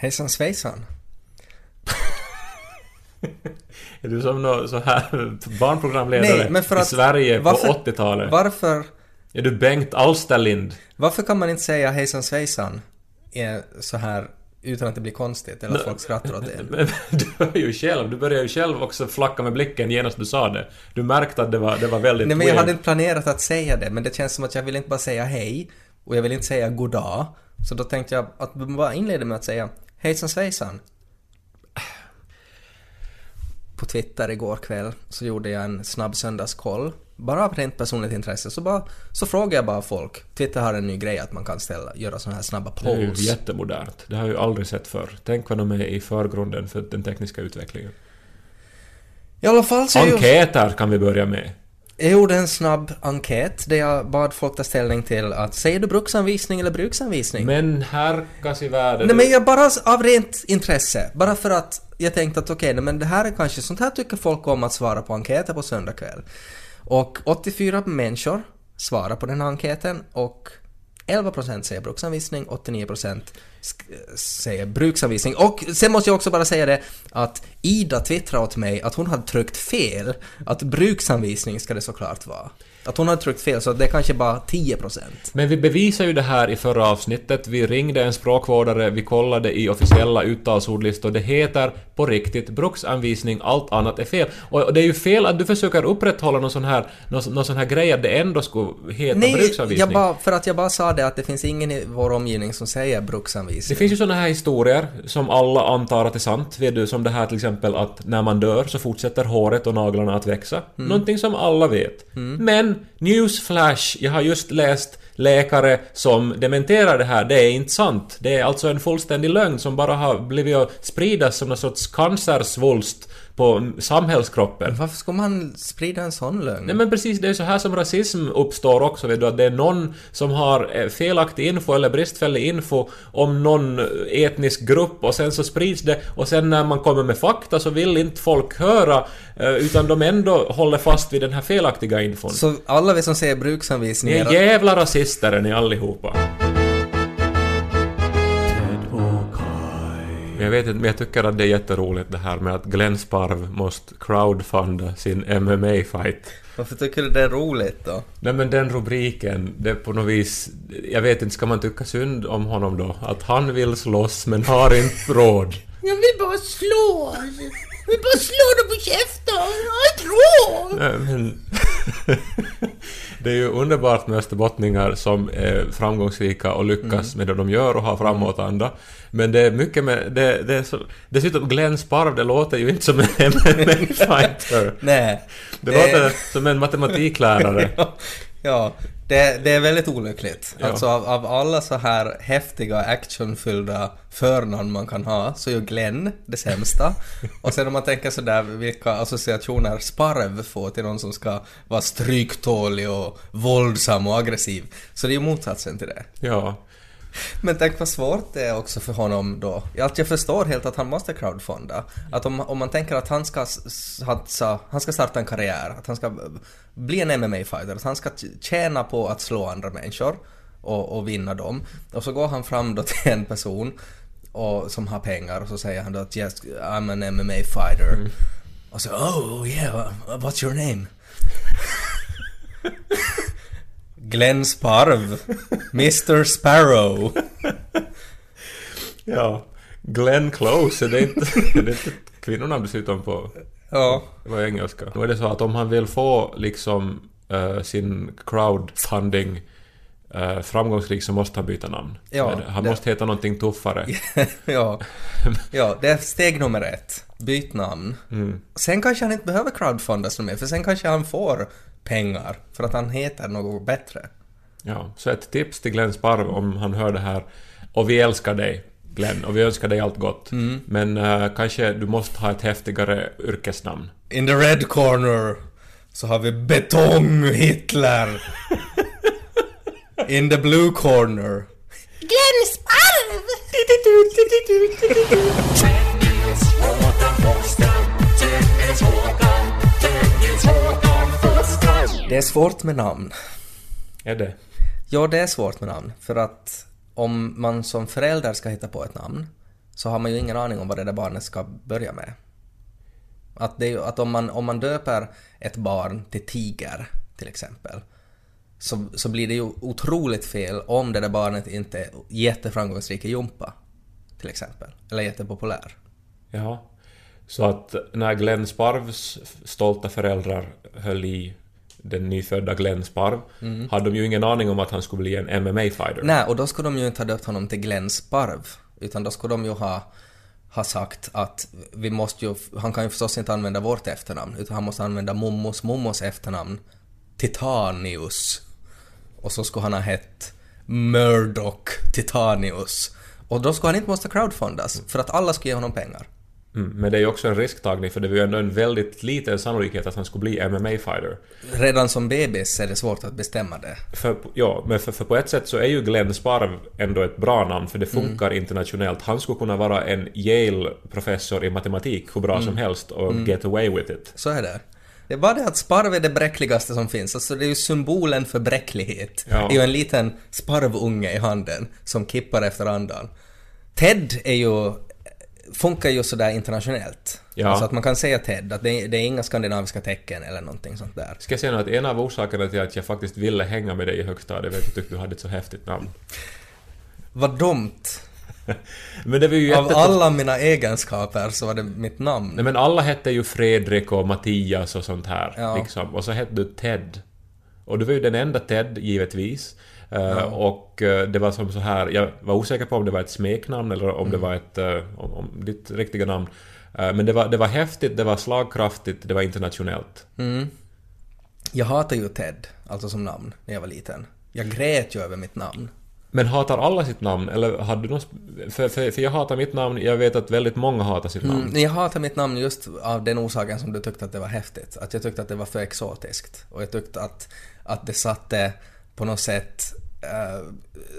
Hejsan svejsan. Är du som någon så här barnprogramledare Nej, för i att- Sverige varför- på 80-talet? Varför, Är du Bengt Alsterlind? varför kan man inte säga hejsan svejsan så här utan att det blir konstigt eller att folk skrattar åt det? Du hör ju själv, du började ju själv också flacka med blicken genast du sa det. Du märkte att det var, det var väldigt Nej men jag weird. hade inte planerat att säga det men det känns som att jag vill inte bara säga hej och jag vill inte säga goddag. Så då tänkte jag att vi bara inleder med att säga hejsan svejsan. På Twitter igår kväll så gjorde jag en snabb söndagskoll. Bara av rent personligt intresse så, bara, så frågade jag bara folk. Twitter har en ny grej att man kan ställa, göra sådana här snabba Det är ju polls. jättemodernt. Det har jag ju aldrig sett förr. Tänk vad de är i förgrunden för den tekniska utvecklingen. I alla fall så Enkäter kan vi börja med. Jag gjorde en snabb enkät där jag bad folk ta ställning till att säger du bruksanvisning eller bruksanvisning? Men härkas i världen. Nej men jag bara av rent intresse, bara för att jag tänkte att okej, nej, men det här är kanske, sånt här tycker folk om att svara på enkäter på söndag kväll. Och 84 människor svarar på den här enkäten och 11% säger bruksanvisning, 89% säger bruksanvisning. Och sen måste jag också bara säga det att Ida twittrade åt mig att hon hade tryckt fel. Att bruksanvisning ska det såklart vara. Att hon hade tryckt fel, så det är kanske bara 10%. Men vi bevisade ju det här i förra avsnittet. Vi ringde en språkvårdare, vi kollade i officiella uttalsordlistor. Det heter på riktigt bruksanvisning, allt annat är fel. Och det är ju fel att du försöker upprätthålla någon sån här, någon, någon sån här grej att det ändå skulle heta Nej, bruksanvisning. jag bara, för att jag bara sa det att det finns ingen i vår omgivning som säger Det bruksanvisning. finns ju såna här historier som alla antar att är sant. Vet du, som det här till exempel att när man dör så fortsätter håret och naglarna att växa. Någonting som alla vet. Men, newsflash, jag har just läst läkare som dementerar det här. Det är inte sant. Det är alltså en fullständig lögn som bara har blivit att spridas som någon sorts cancersvulst på samhällskroppen. Varför ska man sprida en sån lögn? Nej men precis, det är så här som rasism uppstår också, vet du, att det är någon som har eh, felaktig info eller bristfällig info om någon etnisk grupp och sen så sprids det och sen när man kommer med fakta så vill inte folk höra eh, utan de ändå håller fast vid den här felaktiga infon. Så alla vi som Ni bruksanvisningar... är jävla rasister är ni allihopa. Men Jag vet inte, men jag tycker att det är jätteroligt det här med att Glenn Sparv måste crowdfunda sin MMA-fight. Varför tycker du det är roligt då? Nej men den rubriken, det är på något vis... Jag vet inte, ska man tycka synd om honom då? Att han vill slåss men har inte råd. Jag vill bara slå. Jag vill bara slå dem på käften. Jag har inte råd. Nej, men... det är ju underbart med österbottningar som är framgångsrika och lyckas med det de gör och har framåtanda. Men det är mycket med... Det, det är så, dessutom Glenn Sparv, det låter ju inte som en MMA-fighter. Nej. Det låter som en matematiklärare. ja det, det är väldigt olyckligt. Ja. Alltså av, av alla så här häftiga actionfyllda förnamn man kan ha så är ju Glenn det sämsta. Och sen om man tänker sådär vilka associationer Sparv får till någon som ska vara stryktålig och våldsam och aggressiv. Så det är ju motsatsen till det. Ja. Men tänk vad svårt det är också för honom då. Att jag förstår helt att han måste crowdfunda. Att om, om man tänker att han ska satsa, han ska starta en karriär, att han ska bli en MMA-fighter, att han ska tjäna på att slå andra människor och, och vinna dem. Och så går han fram då till en person och, som har pengar och så säger han då att yes, I'm an MMA-fighter. Och så oh yeah, what's your name? Glenn Sparv. Mr Sparrow. Ja. Glenn Close, är det inte, är det inte ett kvinnonamn dessutom på, Ja. på engelska? Då är det så att om han vill få liksom eh, sin crowdfunding eh, framgångsrik så måste han byta namn. Ja, är han det- måste heta någonting tuffare. ja. ja, det är steg nummer ett. Byt namn. Mm. Sen kanske han inte behöver crowdfundas mer, för sen kanske han får pengar för att han heter något bättre. Ja, så ett tips till Glenn Sparv om han hör det här. Och vi älskar dig, Glenn, och vi önskar dig allt gott. Mm. Men eh, kanske du måste ha ett häftigare yrkesnamn. In the red corner så har vi Betong-Hitler. In the blue corner. Glenn Sparv! Det är svårt med namn. Är det? Ja, det är svårt med namn. För att om man som förälder ska hitta på ett namn så har man ju ingen aning om vad det där barnet ska börja med. Att, det, är att om, man, om man döper ett barn till Tiger, till exempel, så, så blir det ju otroligt fel om det där barnet inte är jätteframgångsrik i jumpa, till exempel. Eller jättepopulär. Ja. Så att när Glenn Sparvs stolta föräldrar höll i den nyfödda Glenn Sparv hade de ju ingen aning om att han skulle bli en MMA-fighter. Nej, och då skulle de ju inte ha döpt honom till Glenn Sparv, utan då skulle de ju ha, ha sagt att vi måste ju, han kan ju förstås inte använda vårt efternamn, utan han måste använda mommos mommos efternamn, Titanius. Och så skulle han ha hett Murdoch Titanius. Och då skulle han inte måste crowdfundas, för att alla skulle ge honom pengar. Mm, men det är ju också en risktagning för det var ju ändå en väldigt liten sannolikhet att han skulle bli MMA-fighter. Redan som bebis är det svårt att bestämma det. För, ja, men för, för på ett sätt så är ju Glenn Sparv ändå ett bra namn för det funkar internationellt. Han skulle kunna vara en Yale-professor i matematik hur bra som helst och get away with it. Så är det. Det är bara det att sparv är det bräckligaste som finns. Alltså det är ju symbolen för bräcklighet. Ja. Det är ju en liten sparvunge i handen som kippar efter andan. Ted är ju funkar ju sådär internationellt. Ja. Alltså att man kan säga Ted, att det är, det är inga skandinaviska tecken eller någonting sånt där. Ska jag säga att en av orsakerna till att jag faktiskt ville hänga med dig i högstadiet var att jag tyckte du hade ett så häftigt namn. Vad dumt. Men det var ju Av alla mina egenskaper så var det mitt namn. Nej men alla hette ju Fredrik och Mattias och sånt här. Ja. Liksom. Och så hette du Ted. Och du var ju den enda Ted, givetvis. Eh, Och eh, det var som så här, jag var osäker på om det var ett smeknamn eller om det var ett, eh, om, om ditt riktiga namn. Men det var, det var häftigt, det var slagkraftigt, det var internationellt. Jag hatar ju Ted, alltså som namn, när jag var liten. Jag grät ju över mitt namn. Men hatar alla sitt namn? Eller hade du något... sp- För, för, för jag hatar mitt namn, jag vet att väldigt många hatar sitt namn. Mm, jag hatar mitt namn just av den orsaken som du tyckte att det var häftigt. Att jag tyckte att det var för exotiskt. Och jag tyckte att, att det satte på något sätt eh,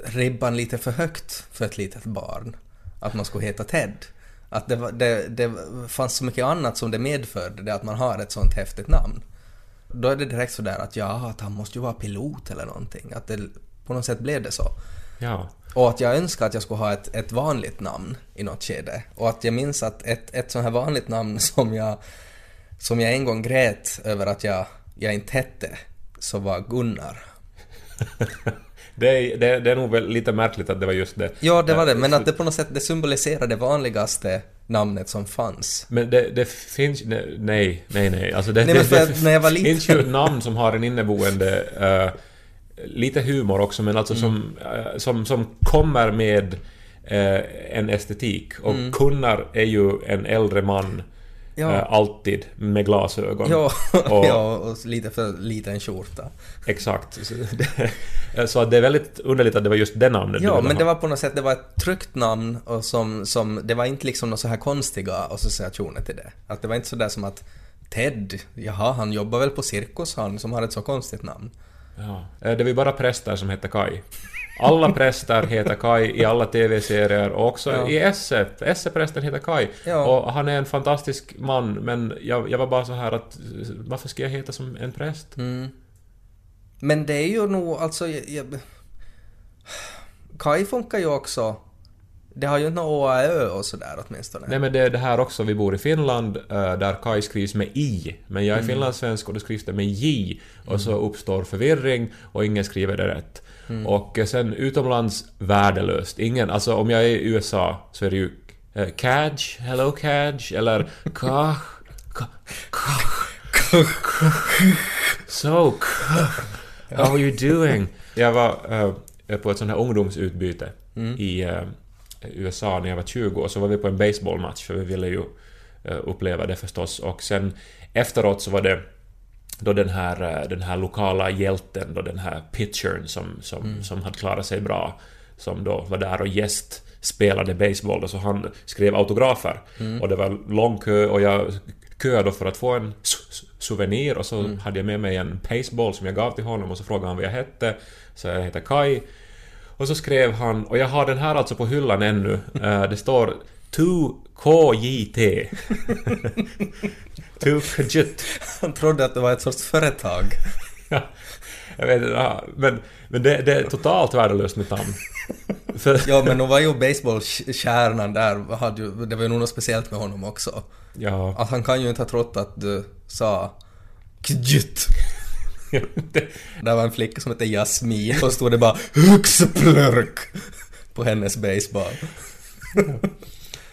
ribban lite för högt för ett litet barn. Att man skulle heta Ted. Att det, var, det, det fanns så mycket annat som det medförde, det att man har ett sånt häftigt namn. Då är det direkt sådär att ja, att han måste ju vara pilot eller någonting. Att det, på något sätt blev det så. Ja. Och att jag önskar att jag skulle ha ett, ett vanligt namn i något skede. Och att jag minns att ett, ett sånt här vanligt namn som jag, som jag en gång grät över att jag, jag inte hette, så var Gunnar. Det är, det, det är nog väl lite märkligt att det var just det. Ja, det var det, men att det på något sätt det symboliserar det vanligaste namnet som fanns. Men det, det finns... Nej, nej, nej. Alltså det, Nej, det, det när jag var finns liten- ju ett namn som har en inneboende... eh, lite humor också, men alltså Mm. som, eh, som, som kommer med eh, en estetik. Och Mm. Gunnar är ju en äldre man Ja. eh, alltid med glasögon. Ja, Och- ja, och lite för liten skjorta. Exakt. Så, det, så är väldigt underligt att det var just det namnet Ja, men det var på något sätt, det var ett tryggt namn och som, som, det var inte liksom några så här konstiga associationer till det. Att det var inte sådär som att Ted, jaha, han jobbar väl på cirkus han som har ett så konstigt namn. Ja. Eh, Det var ju bara präster som hette Kai. Alla präster heter Kai i alla TV-serier och också Ja. i Esse. Esse-prästen heter Kai. Ja. Och han är en fantastisk man, men jag, jag var bara så här att varför ska jag heta som en präst? Mm. Men det är ju nog, alltså... Jag, jag, Kai funkar ju också. Det har ju inte något Å, Ä, Ö och sådär åtminstone. Nej men det är det här också, vi bor i Finland eh, där Kai skrivs med I, men jag är finlandssvensk och då skrivs det med J och så uppstår förvirring och ingen skriver det rätt. Och eh, sen utomlands, värdelöst. Ingen, alltså om jag är i USA så är det ju eh, Kaj, hello Kaj, eller Kah, Kah, Kah, So, how are you doing? Jag var eh, på ett sånt här ungdomsutbyte i eh, USA när jag var 20 och så var vi på en baseballmatch för vi ville ju eh, uppleva det förstås. Och sen efteråt så var det då den här, eh, den här lokala hjälten, då den här pitchern som, som, som hade klarat sig bra, som då var där och gäst spelade baseball, då, så han skrev autografer. Och det var lång kö och jag köade för att få en souvenir och så hade jag med mig en baseball som jag gav till honom och så frågade han vad jag hette. Så jag heter Kai. Och så skrev han, och jag har den här alltså på hyllan ännu, eh, det står 2KJT. 2KJT. Han trodde att det var ett sorts företag. Ja, jag vet inte, ja, men, men det, det är totalt värdelöst mitt namn. För, Ja, men nog var ju baseballstjärnan där, hade ju, det var ju nog något speciellt med honom också. ja. Att han kan ju inte ha trott att du sa kjut. det, Där var en flicka som hette Jasmin och stod det bara Huxeplörk på hennes baseball.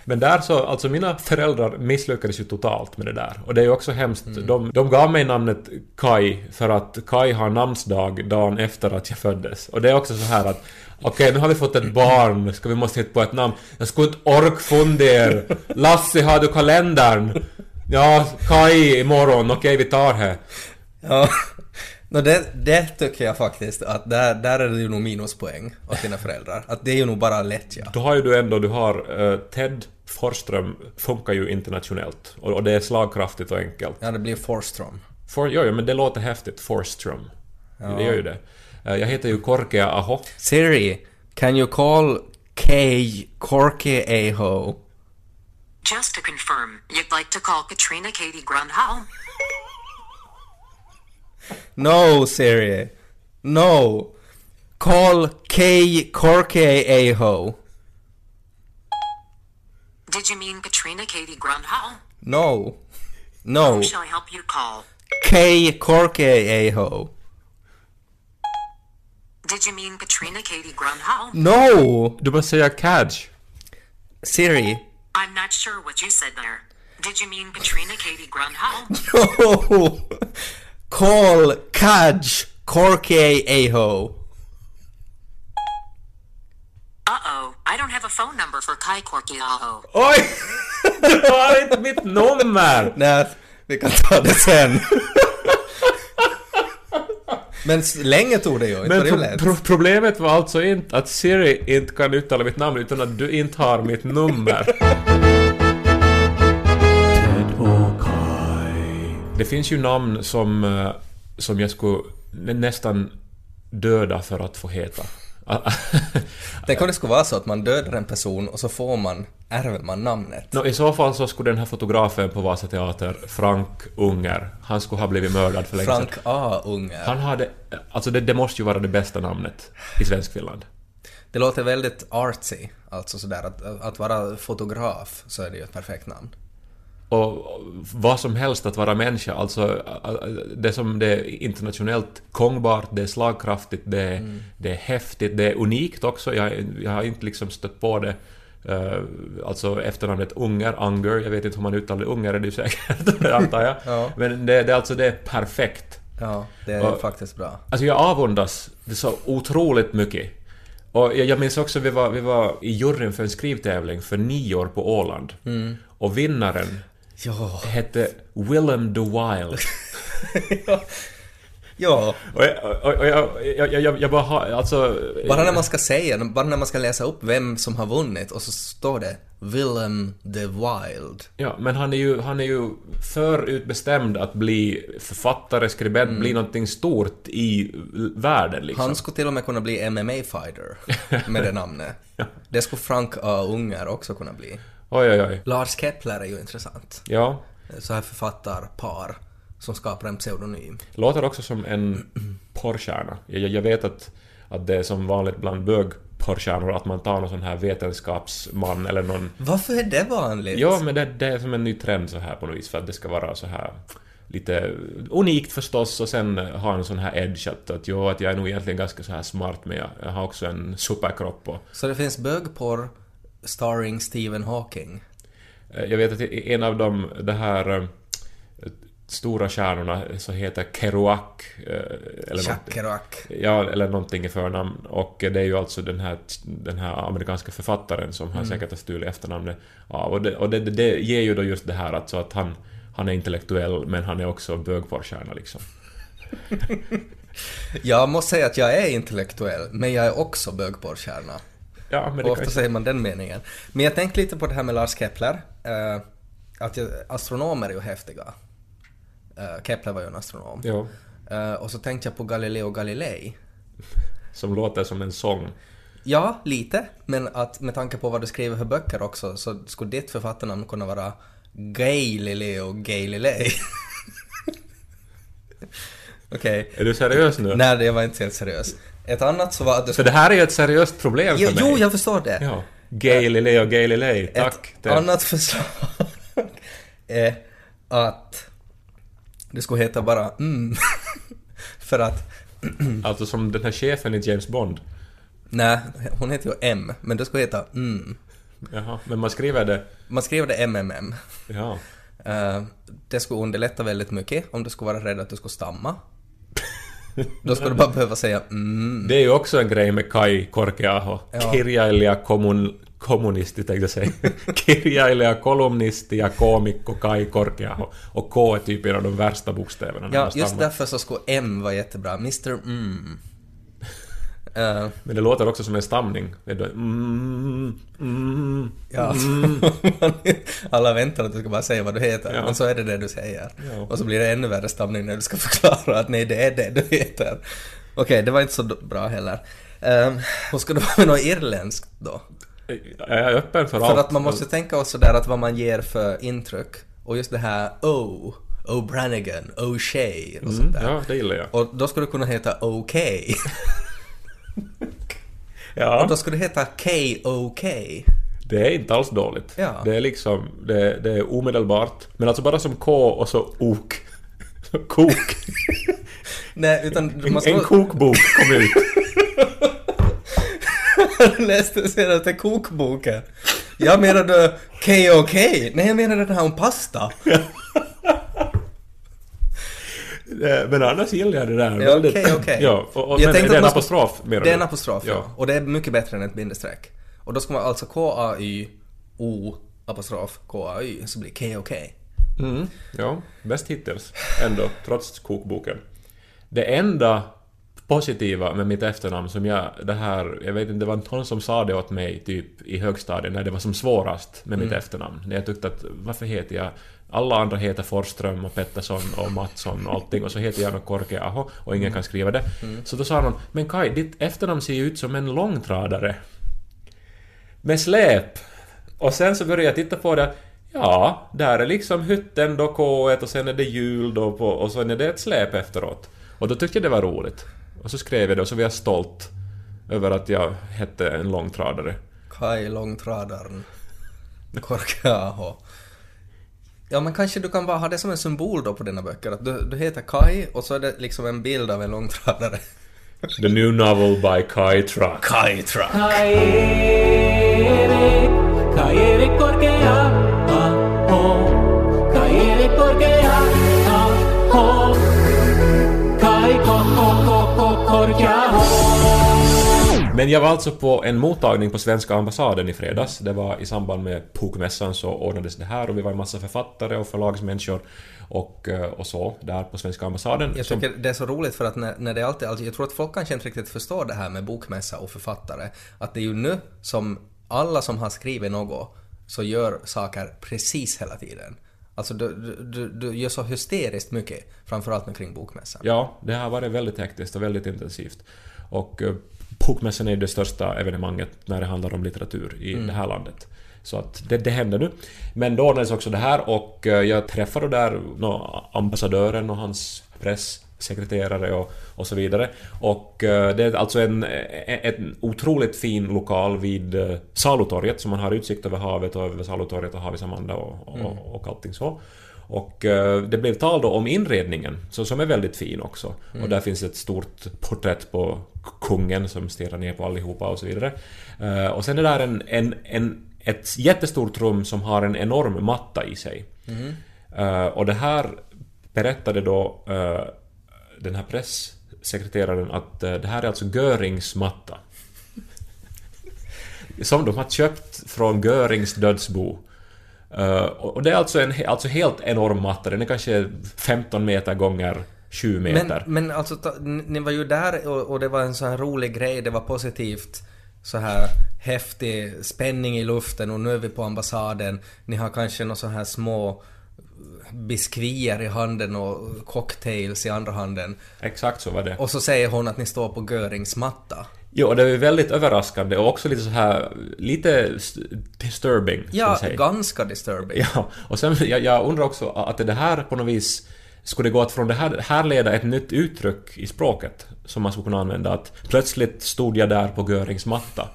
Men där så, alltså mina föräldrar misslyckades ju totalt med det där. Och det är ju också hemskt. De, de gav mig namnet Kai för att Kai har namnsdag dagen efter att jag föddes. Och det är också så här att Okej, nu har vi fått ett barn, ska vi måste hitta på ett namn. Jag skulle inte ork fundera. Lasse, har du kalendern? Ja, Kai imorgon, okej vi tar det. Ja. No, det, det tycker jag faktiskt att där, där är det ju nog minuspoäng åt dina föräldrar. Att det är ju nog bara lättja. Då har ju du ändå, du har eh, Ted Forsström funkar ju internationellt. Och, och det är slagkraftigt och enkelt. Ja, det blir Forstrom. For, jo, jo, men det låter häftigt. Forström. Det gör ju det. Eh, Jag heter ju Korkea Aho. Siri, can you call K Corky Aho? Just to confirm, you'd like to call Katrina Katie Grunhall? No, Siri. No. Call K Corky Aho. Did you mean Katrina Katie Grunhall? No. No. Who shall I help you call? K Corky Aho. Did you mean Katrina Katie Grunhall? No! Du måste säga Cadge. Siri. I'm not sure what you said there. Did you mean Katrina Katie Grunhall? No! Call Kaj Corky Aho. A phone number for Kai Korkiaho. Oj! Du har inte mitt nummer! Nej, vi kan ta det sen. Men länge tog det ju, inte Men pro- pro- problemet var alltså inte att Siri inte kan uttala mitt namn utan att du inte har mitt nummer. Det finns ju namn som, eh, som jag skulle nä- nästan döda för att få heta. Tänk om det skulle vara så att man dödar en person och så får man, ärver man namnet. Nå, I så fall så skulle den här fotografen på Vasa Teater, Frank Unger, han skulle ha blivit mördad för länge sedan. Frank A. Unger. Han hade... Alltså det, det måste ju vara det bästa namnet i Svenskfinland. Det låter väldigt artsy, alltså sådär att, att vara fotograf så är det ju ett perfekt namn. Och vad som helst att vara människa, alltså det som det är internationellt gångbart, det är slagkraftigt, det är, det är häftigt, det är unikt också. Jag, jag har inte liksom stött på det. Uh, alltså efternamnet Unger, Unger, jag vet inte hur man uttalar det, Unger är det ju säkert, antar jag. Ja. Men det, det är alltså det är perfekt. Ja, det är Och- faktiskt bra. Alltså jag avundas det så otroligt mycket. Och jag, jag minns också vi var, vi var i juryn för en skrivtävling för nio år på Åland. Och vinnaren Ja. hette Willem the Wild. Ja, Och jag, och, jag, jag, jag, jag bara har, alltså... bara när man ska säga, bara när man ska läsa upp vem som har vunnit och så står det Willem the Wild. Ja, men han är ju, han är ju för utbestämd att bli författare, skribent, bli någonting stort i världen liksom. Han skulle till och med kunna bli MMA-fighter med det namnet. Det skulle Frank A. Unger också kunna bli. Oj, oj, oj. Lars Kepler är ju intressant. Ja. Så här författarpar som skapar en pseudonym. Låter också som en porrstjärna. Jag, jag vet att, att det är som vanligt bland bögporrstjärnor att man tar någon sån här vetenskapsman eller någon... Varför är det vanligt? Ja, men det, det är som en ny trend så här på något vis för att det ska vara så här lite unikt förstås och sen ha en sån här edge att, att jo, att jag är nog egentligen ganska så här smart men jag, jag har också en superkropp och Så det finns bögporr starring Stephen Hawking. Eh, Jag vet att en av de, det här eh, stora stjärnorna så heter Kerouac eh, eller Jack. Kerouac. Ja, eller någonting i förnamn. Och det är ju alltså den här, den här amerikanska författaren som han säkert har stulit efternamnet av. Och, det, och det, det, det ger ju då just det här alltså att han, han är intellektuell men han är också bögporrstjärna liksom. Jag måste säga att jag är intellektuell, men jag är också bögporrstjärna. Ja, men Ofta säger man den meningen. Men jag tänkte lite på det här med Lars Kepler. eh, att jag, astronomer är ju häftiga. Eh, Kepler var ju en astronom. Ja, Eh, och så tänkte jag på Galileo Galilei. som låter som en sång. Ja, lite. Men att med tanke på vad du skriver för böcker också så skulle ditt författarnamn kunna vara Galileo Galilei. Okej. Är du seriös nu? Nej, jag var inte helt seriös. Ett annat så var att du För det här är ju ett seriöst problem för Jo, mig. jo, jag förstår det. Ja. Galileo Galilei, tack. Ett Det- annat förslag är att det skulle heta bara mm. För att, Alltså som den här chefen i James Bond. nej, hon heter ju M, men det skulle heta mm. Jaha, men man skriver det... Man skriver det MMM. Ja. Eh, det skulle underlätta väldigt mycket om du skulle vara rädd att du skulle stamma. Då skulle du bara behöva säga mm. Det är ju också en grej med Kai Korkeaho. Ja. Kirjailija kommun, kommunisti tänkte jag säga. Kirjailija kolumnisti ja koomikko Kai Korkeaho. Och K är typ en av de värsta bokstäverna Ja, just därför så skulle M vara jättebra. Mr Mm. Eh, Men det låter också som en stamning. Det är då, mm, mm, Ja, alla väntar att du ska bara säga vad du heter, Ja. men så är det det du säger. Ja. Och så blir det ännu värre stamning när du ska förklara att nej, det är det du heter. Okej, det var inte så bra heller. Um, och ska det vara något irländskt då? Jag är öppen för, För allt. att man måste tänka oss sådär att vad man ger för intryck. Och just det här O, O'Branigan, O'Shea och sånt Mm, där. ja, det gillar jag. Och då skulle det kunna heta OK. Ja. och då skulle det heta KOK. Det är inte alls dåligt. Ja. Det är liksom, det, det är omedelbart. Men alltså bara som K och så ok. Kok. Nej, utan man ska... en kokbok kom ut. Jag läste senaste kokboken. Jag menade KOK. Nej, jag menade den här om pasta. Eh, Men annars gillar jag det där. Ja, Väldigt- okej, okej. Ja, och, och, Jag men det är en man ska- apostrof menar Det är en apostrof, ja. Och det är mycket bättre än ett bindestreck. Och då ska man alltså K-A-Y, O, apostrof, K-A-Y, så blir KOK. Mm, ja, bäst hittills. Ändå, trots kokboken. Det enda positiva med mitt efternamn som jag, det här, jag vet inte, det var någon som sa det åt mig typ i högstadiet när det var som svårast med Mm. mitt efternamn. När jag tyckte att varför heter jag alla andra heter Forsström och Pettersson och Mattsson och allting och så heter jag något Korkeaho och ingen kan skriva det. Mm. Så då sa någon ”Men Kai, ditt efternamn ser ju ut som en långtradare” med släp. Och sen så började jag titta på det. Ja, där är liksom hytten då K och sen är det hjul då på, och sen är det ett släp efteråt. Och då tyckte jag det var roligt. Och så skrev jag det och så var jag stolt över att jag hette en långtradare. Kai Långtradaren. Korkeaho. Ja, men kanske du kan bara ha det som en symbol då på dina böcker. Att du, du heter Kai och så är det liksom en bild av en långtradare. The new novel by Kai Truck. Kai Truck. Kaerik, Kaerik korkea, Men jag var alltså på en mottagning på svenska ambassaden i fredags. Det var i samband med Pokmässan så ordnades det här och vi var en massa författare och förlagsmänniskor och, eh, och så där på svenska ambassaden. Jag som- tycker det är så roligt för att när, när det alltid, alltså jag tror att folk kanske inte riktigt förstår det här med bokmässa och författare. Att det är ju nu som alla som har skrivit något så gör saker precis hela tiden. Alltså du, du, du, gör så hysteriskt mycket, framförallt nu kring bokmässan. Ja, det har varit väldigt hektiskt och väldigt intensivt. Och eh, Bokmässan är det största evenemanget när det handlar om litteratur i det här landet. Så att det, det händer nu. Men då ordnades också det här och eh, jag träffade där nå, ambassadören och hans pressekreterare och, och så vidare. Och eh, det är alltså en, en, en otroligt fin lokal vid eh, Salutorget, så man har utsikt över havet och över Salutorget och Havis Amanda och, och, och allting så. Och eh, det blev tal då om inredningen, så, som är väldigt fin också. Och där finns ett stort porträtt på kungen som stirrar ner på allihopa och så vidare. Eh, och sen är där en, en, en, ett jättestort rum som har en enorm matta i sig. Eh, och det här berättade då den här pressekreteraren att det här är alltså Görings matta. Som de har köpt från Görings dödsbo. Eh, och det är alltså en alltså helt enorm matta, den är kanske 15 meter gånger 7 meter. Men, men alltså, ta, ni ni var ju där och, och det var en sån här rolig grej, det var positivt, så här häftig spänning i luften och nu är vi på ambassaden. Ni har kanske några så här små biskvier i handen och cocktails i andra handen. Exakt så var det. Och så säger hon att ni står på Görings matta. Jo, och det är ju väldigt överraskande och också lite så här, lite disturbing. Ja, ganska disturbing. Ja, och sen jag, jag undrar också att det här på något vis skulle det gå att från det här härleda ett nytt uttryck i språket som man skulle kunna använda att plötsligt stod jag där på Görings matta.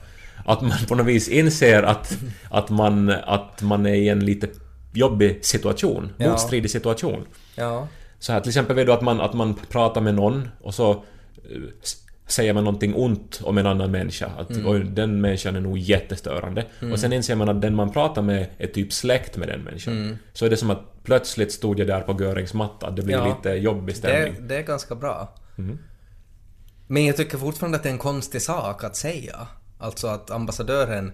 Att man på något vis inser att, att, man, att man är i en lite jobbig situation, Ja. motstridig situation. Ja. Så här, till exempel vet du att man, att man pratar med någon och så eh, säger man någonting ont om en annan människa. Att oj, den människan är nog jättestörande. Och sen inser man att den man pratar med är typ släkt med den människan. Så är det som att plötsligt stod jag där på Görings matta. Det blir Ja. lite jobbig Det, stämning. det är ganska bra. Men jag tycker fortfarande att det är en konstig sak att säga. Alltså att ambassadören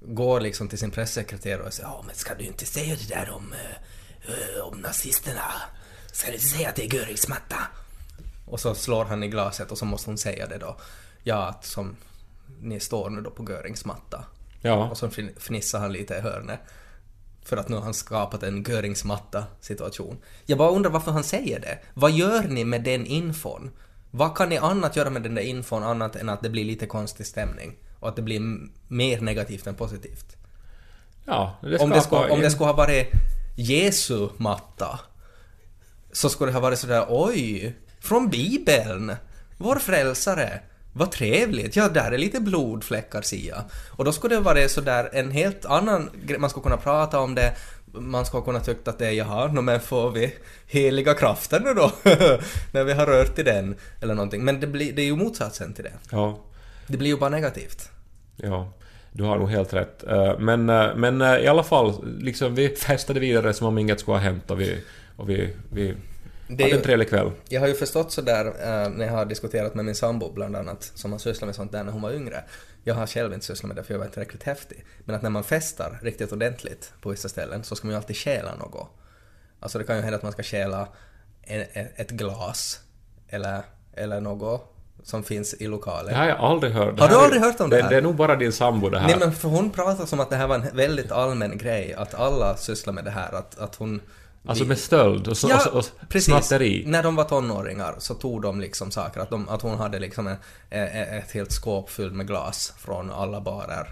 går liksom till sin pressekreterare och säger ja men ska du inte säga det där om, eh, eh, om nazisterna? Ska du inte säga att det är Görings matta? Och så slår han i glaset och så måste hon säga det då. Ja, att som ni står nu då på Görings matta. Ja. Och så fnissar han lite i hörnet. För att nu har han skapat en Göringsmatta situation. Jag bara undrar varför han säger det. Vad gör ni med den infon? Vad kan ni annat göra med den där infon annat än att det blir lite konstig stämning? Och att det blir mer negativt än positivt. Ja, det Om det, skulle, om det skulle ha varit Jesu matta så skulle det ha varit sådär oj, från Bibeln, vår frälsare, vad trevligt, ja där är lite blodfläckar Sia. Och då skulle det vara sådär en helt annan grej, man skulle kunna prata om det, man skulle kunna tycka att det är jaha, no, men får vi heliga krafter nu då? När vi har rört i den, eller någonting. Men det, blir, det är ju motsatsen till det. Ja. Det blir ju bara negativt. Ja, du har nog helt rätt. Eh, Men, eh, men eh, i alla fall, liksom vi festade vidare som om inget skulle ha hänt och vi, och vi, vi Det är ju- en trevlig kväll. Jag har ju förstått sådär eh, när jag har diskuterat med min sambo bland annat, som har sysslat med sånt där när hon var yngre. Jag har själv inte sysslat med det för jag var inte tillräckligt häftig. Men att när man festar riktigt ordentligt på vissa ställen så ska man ju alltid stjäla något. Alltså det kan ju hända att man ska stjäla ett glas eller, eller något som finns i lokalen. Det har jag aldrig hört. Det Har du aldrig hört om det här? Det är nog bara din sambo det här. Nej men för hon pratar som att det här var en väldigt allmän grej, att alla sysslar med det här, att, att hon... Alltså med stöld och, så, Ja, och, och precis. snatteri. När de var tonåringar så tog de liksom saker, att, de, att hon hade liksom en, ett helt skåp fyllt med glas från alla barer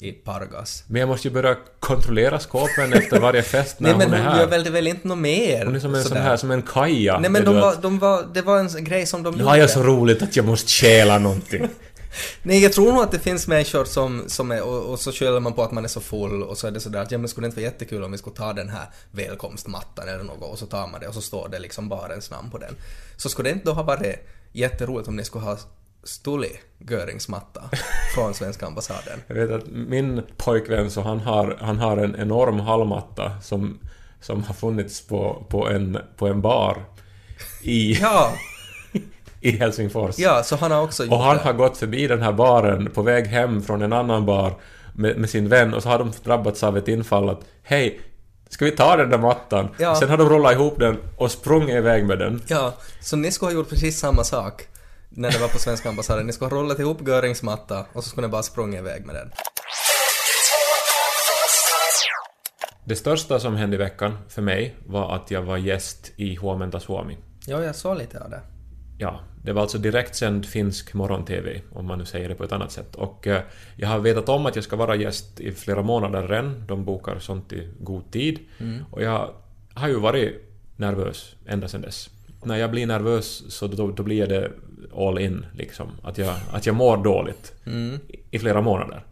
i Pargas. Men jag måste ju börja kontrollera skåpen efter varje fest när Nej men hon är hon här. gör väl det väl inte något mer? Hon är som en sån här, som en kaja. Nej men de var, de var, det var en grej som de Nu har jag så roligt att jag måste stjäla någonting. Nej, jag tror nog att det finns människor som, som är, och, och så skyller man på att man är så full och så är det sådär att ja men skulle det inte vara jättekul om vi skulle ta den här välkomstmattan eller något och så tar man det och så står det liksom barens namn på den. Så skulle det inte då ha varit jätteroligt om ni skulle ha stulit Görings matta från svenska ambassaden? Jag vet att min pojkvän så han har, han har en enorm hallmatta som, som har funnits på, på, en, på en bar i, Ja, i Helsingfors. ja, så han har också gjort Och han det. har gått förbi den här baren på väg hem från en annan bar med, med sin vän och så har de drabbats av ett infall att hej, ska vi ta den där mattan? Ja. Sen har de rullat ihop den och sprungit iväg med den. Ja, så ni skulle ha gjort precis samma sak när det var på svenska ambassaden. Ni skulle ha rullat ihop Görings matta och så skulle ni bara sprungit iväg med den. Det största som hände i veckan för mig var att jag var gäst i Huomenta Suomi. Ja, jag såg lite av det. Ja, det var alltså direktsänd finsk morgon-TV, om man nu säger det på ett annat sätt. Och eh, jag har vetat om att jag ska vara gäst i flera månader redan. De bokar sånt i god tid. Och jag har ju varit nervös ända sedan dess. När jag blir nervös så då, då blir det all in, liksom. Att jag, att jag mår dåligt i, i flera månader.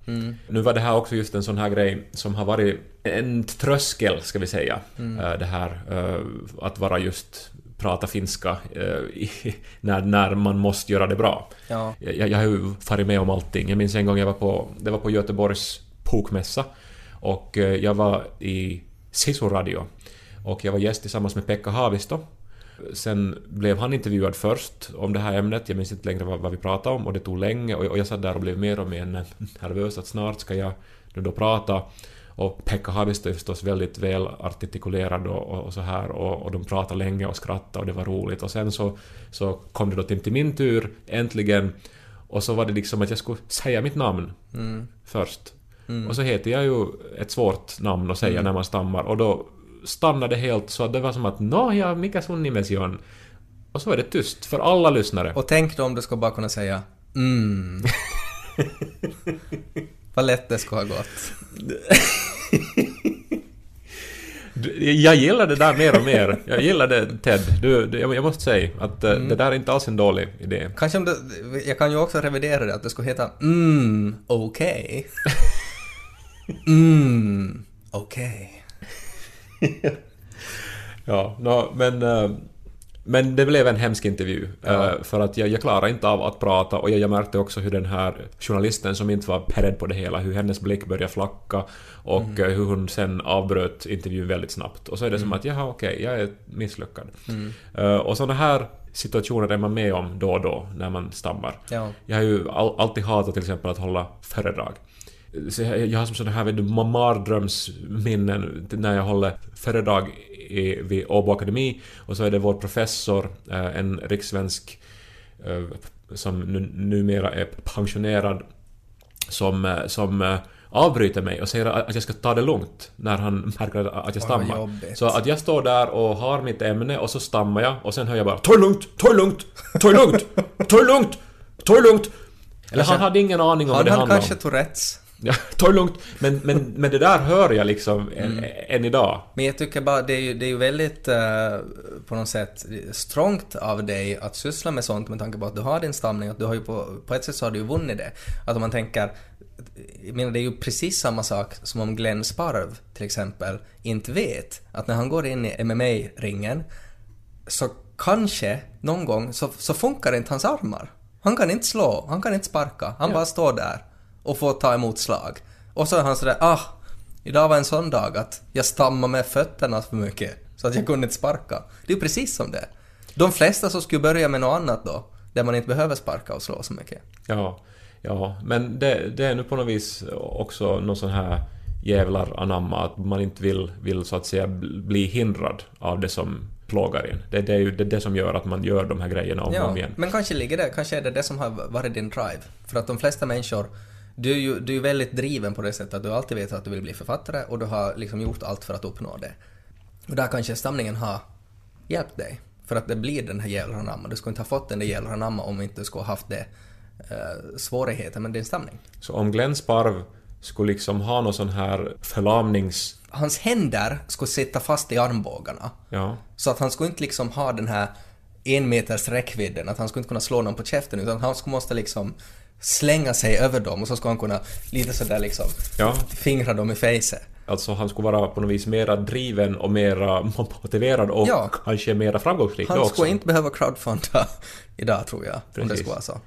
Nu var det här också just en sån här grej som har varit en tröskel, ska vi säga. Eh, Det här eh, att vara just prata finska eh, när, när man måste göra det bra. Ja. Jag, jag har ju farit med om allting. Jag minns en gång jag var på, det var på Göteborgs bokmässa och eh, jag var i Sisu Radio och jag var gäst tillsammans med Pekka Haavisto. Sen blev han intervjuad först om det här ämnet, jag minns inte längre vad, vad vi pratade om och det tog länge och, och jag satt där och blev mer och mer nervös att snart ska jag då prata och Pekka Haavisto är förstås väldigt väl artikulerad och, och, och så här och, och de pratade länge och skrattade och det var roligt och sen så, så kom det då till, till min tur äntligen och så var det liksom att jag skulle säga mitt namn först. Och så heter jag ju ett svårt namn att säga när man stammar och då stannade det helt så att det var som att Nå ja, mikä sun nimesi on? Och så är det tyst för alla lyssnare. Och tänk då om du skulle bara kunna säga mm. Vad lätt det skulle ha gått. Du, Jag gillar det där mer och mer. Jag gillar det Ted. Du, du, jag måste säga att eh, Mm. det där är inte alls en dålig idé. Kanske om det, jag kan ju också revidera det, att det skulle heta mm, okej. mm, okej. Ja, nå, men, eh, men det blev en hemsk intervju. eh, För att jag, jag klarade inte av att prata och jag, jag märkte också hur den här journalisten som inte var beredd på det hela, hur hennes blick började flacka och eh, hur hon sen avbröt intervjun väldigt snabbt. Och så är det som att jaha okej, jag är misslyckad. Eh, och sådana här situationer är man med om då och då när man stammar. Ja. Jag har ju all, alltid hatat till exempel att hålla föredrag. Jag, har som sådana här mardrömsminnen när jag håller föredrag i, vid Åbo Akademi och så är det vår professor, eh, en rikssvensk eh, som nu, numera är pensionerad, som, eh, som avbryter mig och säger att jag ska ta det lugnt när han märker att jag stammar. Så att jag står där och har mitt ämne och så stammar jag och sen hör jag bara Ta det lugnt, ta det lugnt, ta det lugnt, ta det lugnt, ta det lugnt. Eller han hade ingen aning om vad Han det handlade kanske om. Tourettes. Ja, ta det lugnt. Men, men, men det där hör jag liksom än, Mm. än idag. Men jag tycker bara, det är ju, det är ju väldigt eh, på något sätt strångt av dig att syssla med sånt med tanke på att du har din stamning, att du har ju på, på ett sätt så har du ju vunnit det. Att om man tänker, jag menar det är ju precis samma sak som om Glenn Sparv till exempel inte vet att när han går in i MMA-ringen så kanske någon gång så, så funkar inte hans armar. Han kan inte slå, han kan inte sparka, han bara står där och får ta emot slag. Och så är han sådär ah, idag var en sån dag att jag stammade med fötterna för mycket så att jag kunde inte sparka. Det är ju precis som det. De flesta som skulle börja med något annat då, där man inte behöver sparka och slå så mycket. Ja, ja. Men det, det är nu på något vis också någon sån här jävlar anamma att man inte vill, vill så att säga bli hindrad av det som plågar en. Det, det är ju det, det som gör att man gör de här grejerna om och Ja, om igen. men kanske ligger det, kanske är det det som har varit din drive. För att de flesta människor, du är ju du är väldigt driven på det sättet att du alltid vet att du vill bli författare och du har liksom gjort allt för att uppnå det. Och där kanske stamningen har hjälpt dig. För att det blir den här jävla anamma. Du skulle inte ha fått den där jävla anamma om inte du skulle ha haft det eh, svårigheter med din stamning. Så om Glenn Sparv skulle liksom ha någon sån här förlamnings... Hans händer skulle sitta fast i armbågarna. Ja. Så att han skulle inte liksom ha den här en meters räckvidden, att han skulle inte kunna slå någon på käften utan han skulle måste liksom slänga sig över dem och så skulle han kunna lite sådär liksom Ja. fingra dem i fejset. Alltså han skulle vara på något vis mera driven och mera motiverad och Ja. kanske mera framgångsrik Han också. skulle inte behöva crowdfunda idag tror jag, om det Precis. skulle vara så.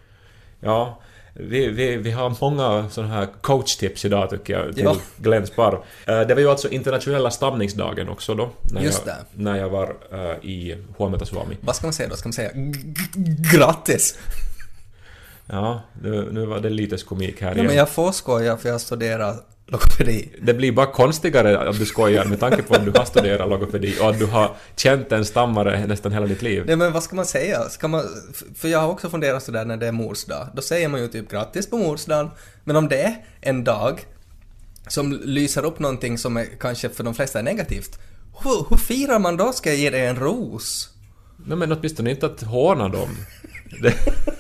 Ja, vi, vi, vi har många sådana här coachtips idag tycker jag till Ja. Glenn Sparv. Eh, Det var ju alltså internationella stamningsdagen också då. När Just jag, det. När jag var eh, i Huometaswami. Vad ska man säga då? Ska man säga grattis? Ja, nu, nu var det lite komik här Ja, igen. men jag får skoja för jag studerar logopedi. Det blir bara konstigare att du skojar med tanke på att du har studerat logopedi och att du har känt en stammare nästan hela ditt liv. Nej men vad ska man säga? Ska man, för jag har också funderat sådär när det är mors dag. Då säger man ju typ grattis på mors dagen. Men om det är en dag som lyser upp någonting som är, kanske för de flesta är negativt. Hur, hur firar man då? Ska jag ge dig en ros? Nej, men åtminstone inte att håna dem. Det,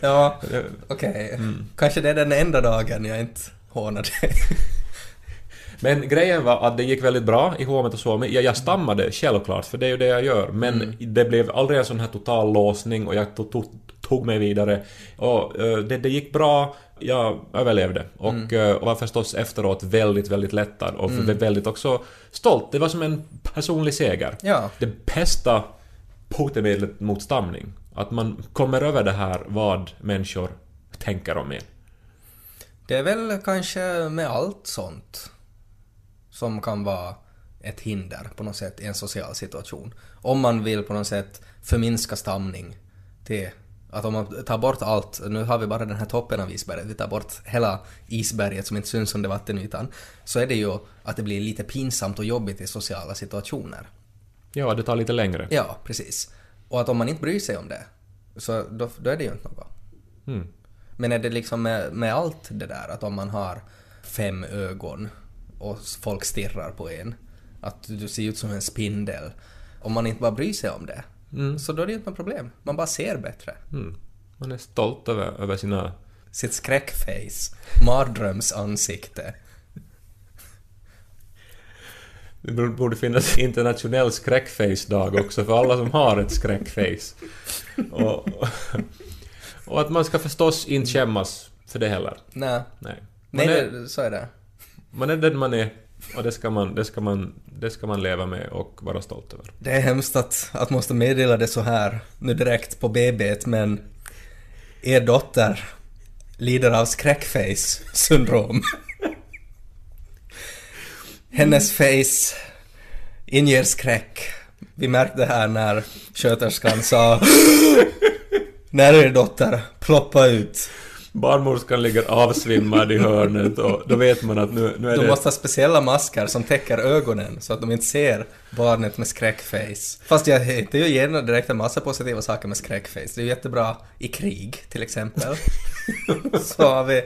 Ja, okej. Kanske det är den enda dagen jag inte hånar dig. Men grejen var att det gick väldigt bra i Huomet och Suomi. Jag, jag stammade självklart, för det är ju det jag gör. Men det blev aldrig en sån här total låsning och jag tog, tog, tog mig vidare. Och eh, det, det gick bra, jag överlevde. Och, eh, och var förstås efteråt väldigt, väldigt lättad och väldigt också stolt. Det var som en personlig seger. Ja. Det bästa botemedlet mot stamning. Att man kommer över det här vad människor tänker om en. Det är väl kanske med allt sånt som kan vara ett hinder på något sätt i en social situation. Om man vill på något sätt förminska stamning till att om man tar bort allt, nu har vi bara den här toppen av isberget, vi tar bort hela isberget som inte syns under vattenytan, så är det ju att det blir lite pinsamt och jobbigt i sociala situationer. Ja, det tar lite längre. Ja, precis. Och att om man inte bryr sig om det, så då, då är det ju inte något. Mm. Men är det liksom med, med allt det där att om man har fem ögon och folk stirrar på en, att du ser ut som en spindel, om man inte bara bryr sig om det, så då är det ju inte något problem. Man bara ser bättre. Mm. Man är stolt över, över sina... Sitt skräckface, mardrömsansikte. Det borde finnas internationell skräckface-dag också för alla som har ett skräckface. Och, och att man ska förstås inte skämmas för det heller. Nej. Nej. Man, Nej, är, så är det. man är den man är och det ska man, det, ska man, det ska man leva med och vara stolt över. Det är hemskt att, att måste meddela det så här nu direkt på BB men er dotter lider av skräckface syndrom. Hennes face inger skräck. Vi märkte här när sköterskan sa När er dotter ploppa ut. Barnmorskan ligger avsvimmad i hörnet och då vet man att nu, nu är De det... måste ha speciella masker som täcker ögonen så att de inte ser barnet med skräckface. Fast jag hittar ju gärna direkt en massa positiva saker med skräckface. Det är ju jättebra i krig till exempel. så har vi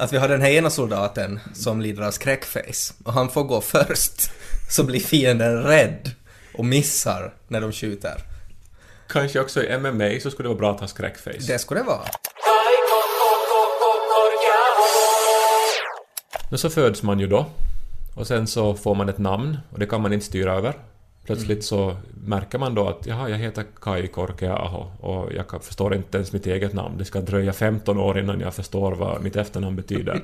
att vi har den här ena soldaten som lider av skräckface och han får gå först. Så blir fienden rädd och missar när de skjuter. Kanske också i MMA så skulle det vara bra att ha skräckface. Det skulle det vara. Men så föds man ju då. Och sen så får man ett namn och det kan man inte styra över. Plötsligt så märker man då att jaha, jag heter Kai Korkeaho och jag förstår inte ens mitt eget namn. Det ska dröja 15 år innan jag förstår vad mitt efternamn betyder.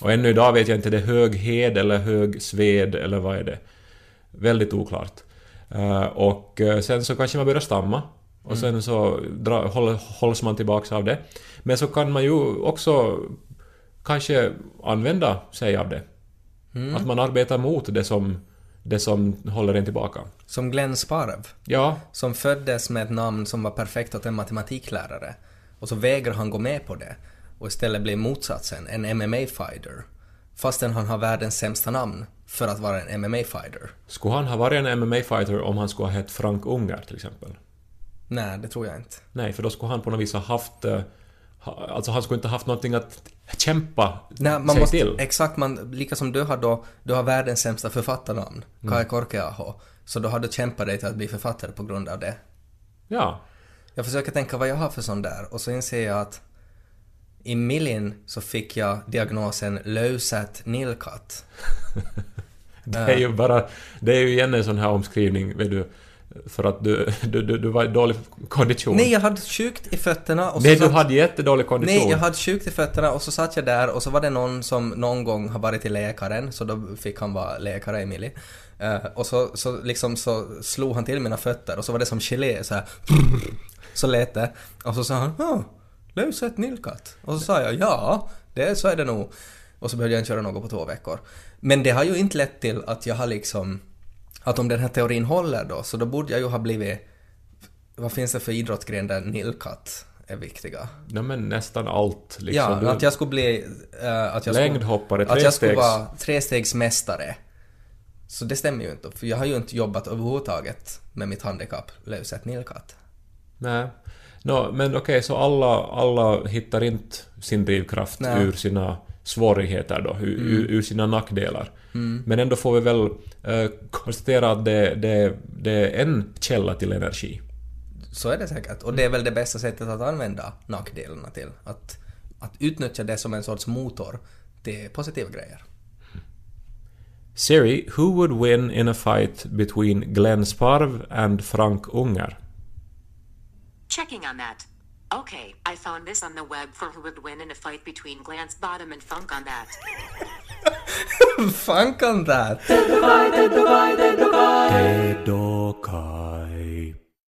Och ännu idag vet jag inte, det är Höghed eller Högsved eller vad är det? Väldigt oklart. Eh, och eh, sen så kanske man börjar stamma. Och sen så dra, håll, hålls man tillbaks av det. Men så kan man ju också kanske använda sig av det. Att man arbetar mot det som, det som håller en tillbaka. Som Glenn Sparv. Ja, som föddes med ett namn som var perfekt åt en matematiklärare. Och så vägrar han gå med på det och istället blir motsatsen, en MMA-fighter. Fastän han har världens sämsta namn för att vara en MMA-fighter. skulle han ha varit en MMA-fighter om han skulle ha hett Frank Unger till exempel? Nej, det tror jag inte. Nej, för då skulle han på något vis ha haft... eh, Alltså han skulle inte ha haft någonting att kämpa Nej, man sig måste, till. exakt, man, lika som du har då, du har världens sämsta författarnamn, Mm. Kai Korkeaho. Så då har du kämpat dig till att bli författare på grund av det. Ja. Jag försöker tänka vad jag har för sån där och så inser jag att i Millin så fick jag diagnosen lösät nilkatt. Det är ju bara... Det är ju igen en sån här omskrivning, vet du, för att du, du, du, du var i dålig kondition. Nej, jag hade sjukt i fötterna och så Nej, du satt- hade jättedålig kondition. Nej, jag hade sjukt i fötterna och så satt jag där och så var det någon som någon gång har varit till läkaren, så då fick han vara läkare, Emily. Eh, och så, så liksom så slog han till mina fötter och så var det som gelé så här. Så lät det. Och så sa han ja, lösät nilkatt. Och så sa jag ja, det så är det nog. Och så behövde jag inte köra något på två veckor. Men det har ju inte lett till att jag har liksom att om den här teorin håller då, så då borde jag ju ha blivit vad finns det för idrottsgren där nilkatt är viktiga? Ja, men nästan allt. Liksom. Ja, du, att jag skulle bli... eh, att jag Längdhoppare, skulle, Att jag skulle trestegs- vara trestegsmästare. Så det stämmer ju inte, för jag har ju inte jobbat överhuvudtaget med mitt handikapp, lösät nilkatt. Nej. Nå, men okej, så alla, alla hittar inte sin drivkraft Nej. ur sina svårigheter då, ur, ur, ur sina nackdelar. Men ändå får vi väl eh, konstatera att det, det, det är en källa till energi. Så är det säkert. Och det är väl det bästa sättet att använda nackdelarna till. Att, att utnyttja det som en sorts motor till positiva grejer. Siri, who would win in a fight between Glenn Sparv and Frank Unger? Checking on that. Okay, I found this on the web for who would win in a fight between Glance Bottom and Funk on that. fan kan det? Dead or Kai.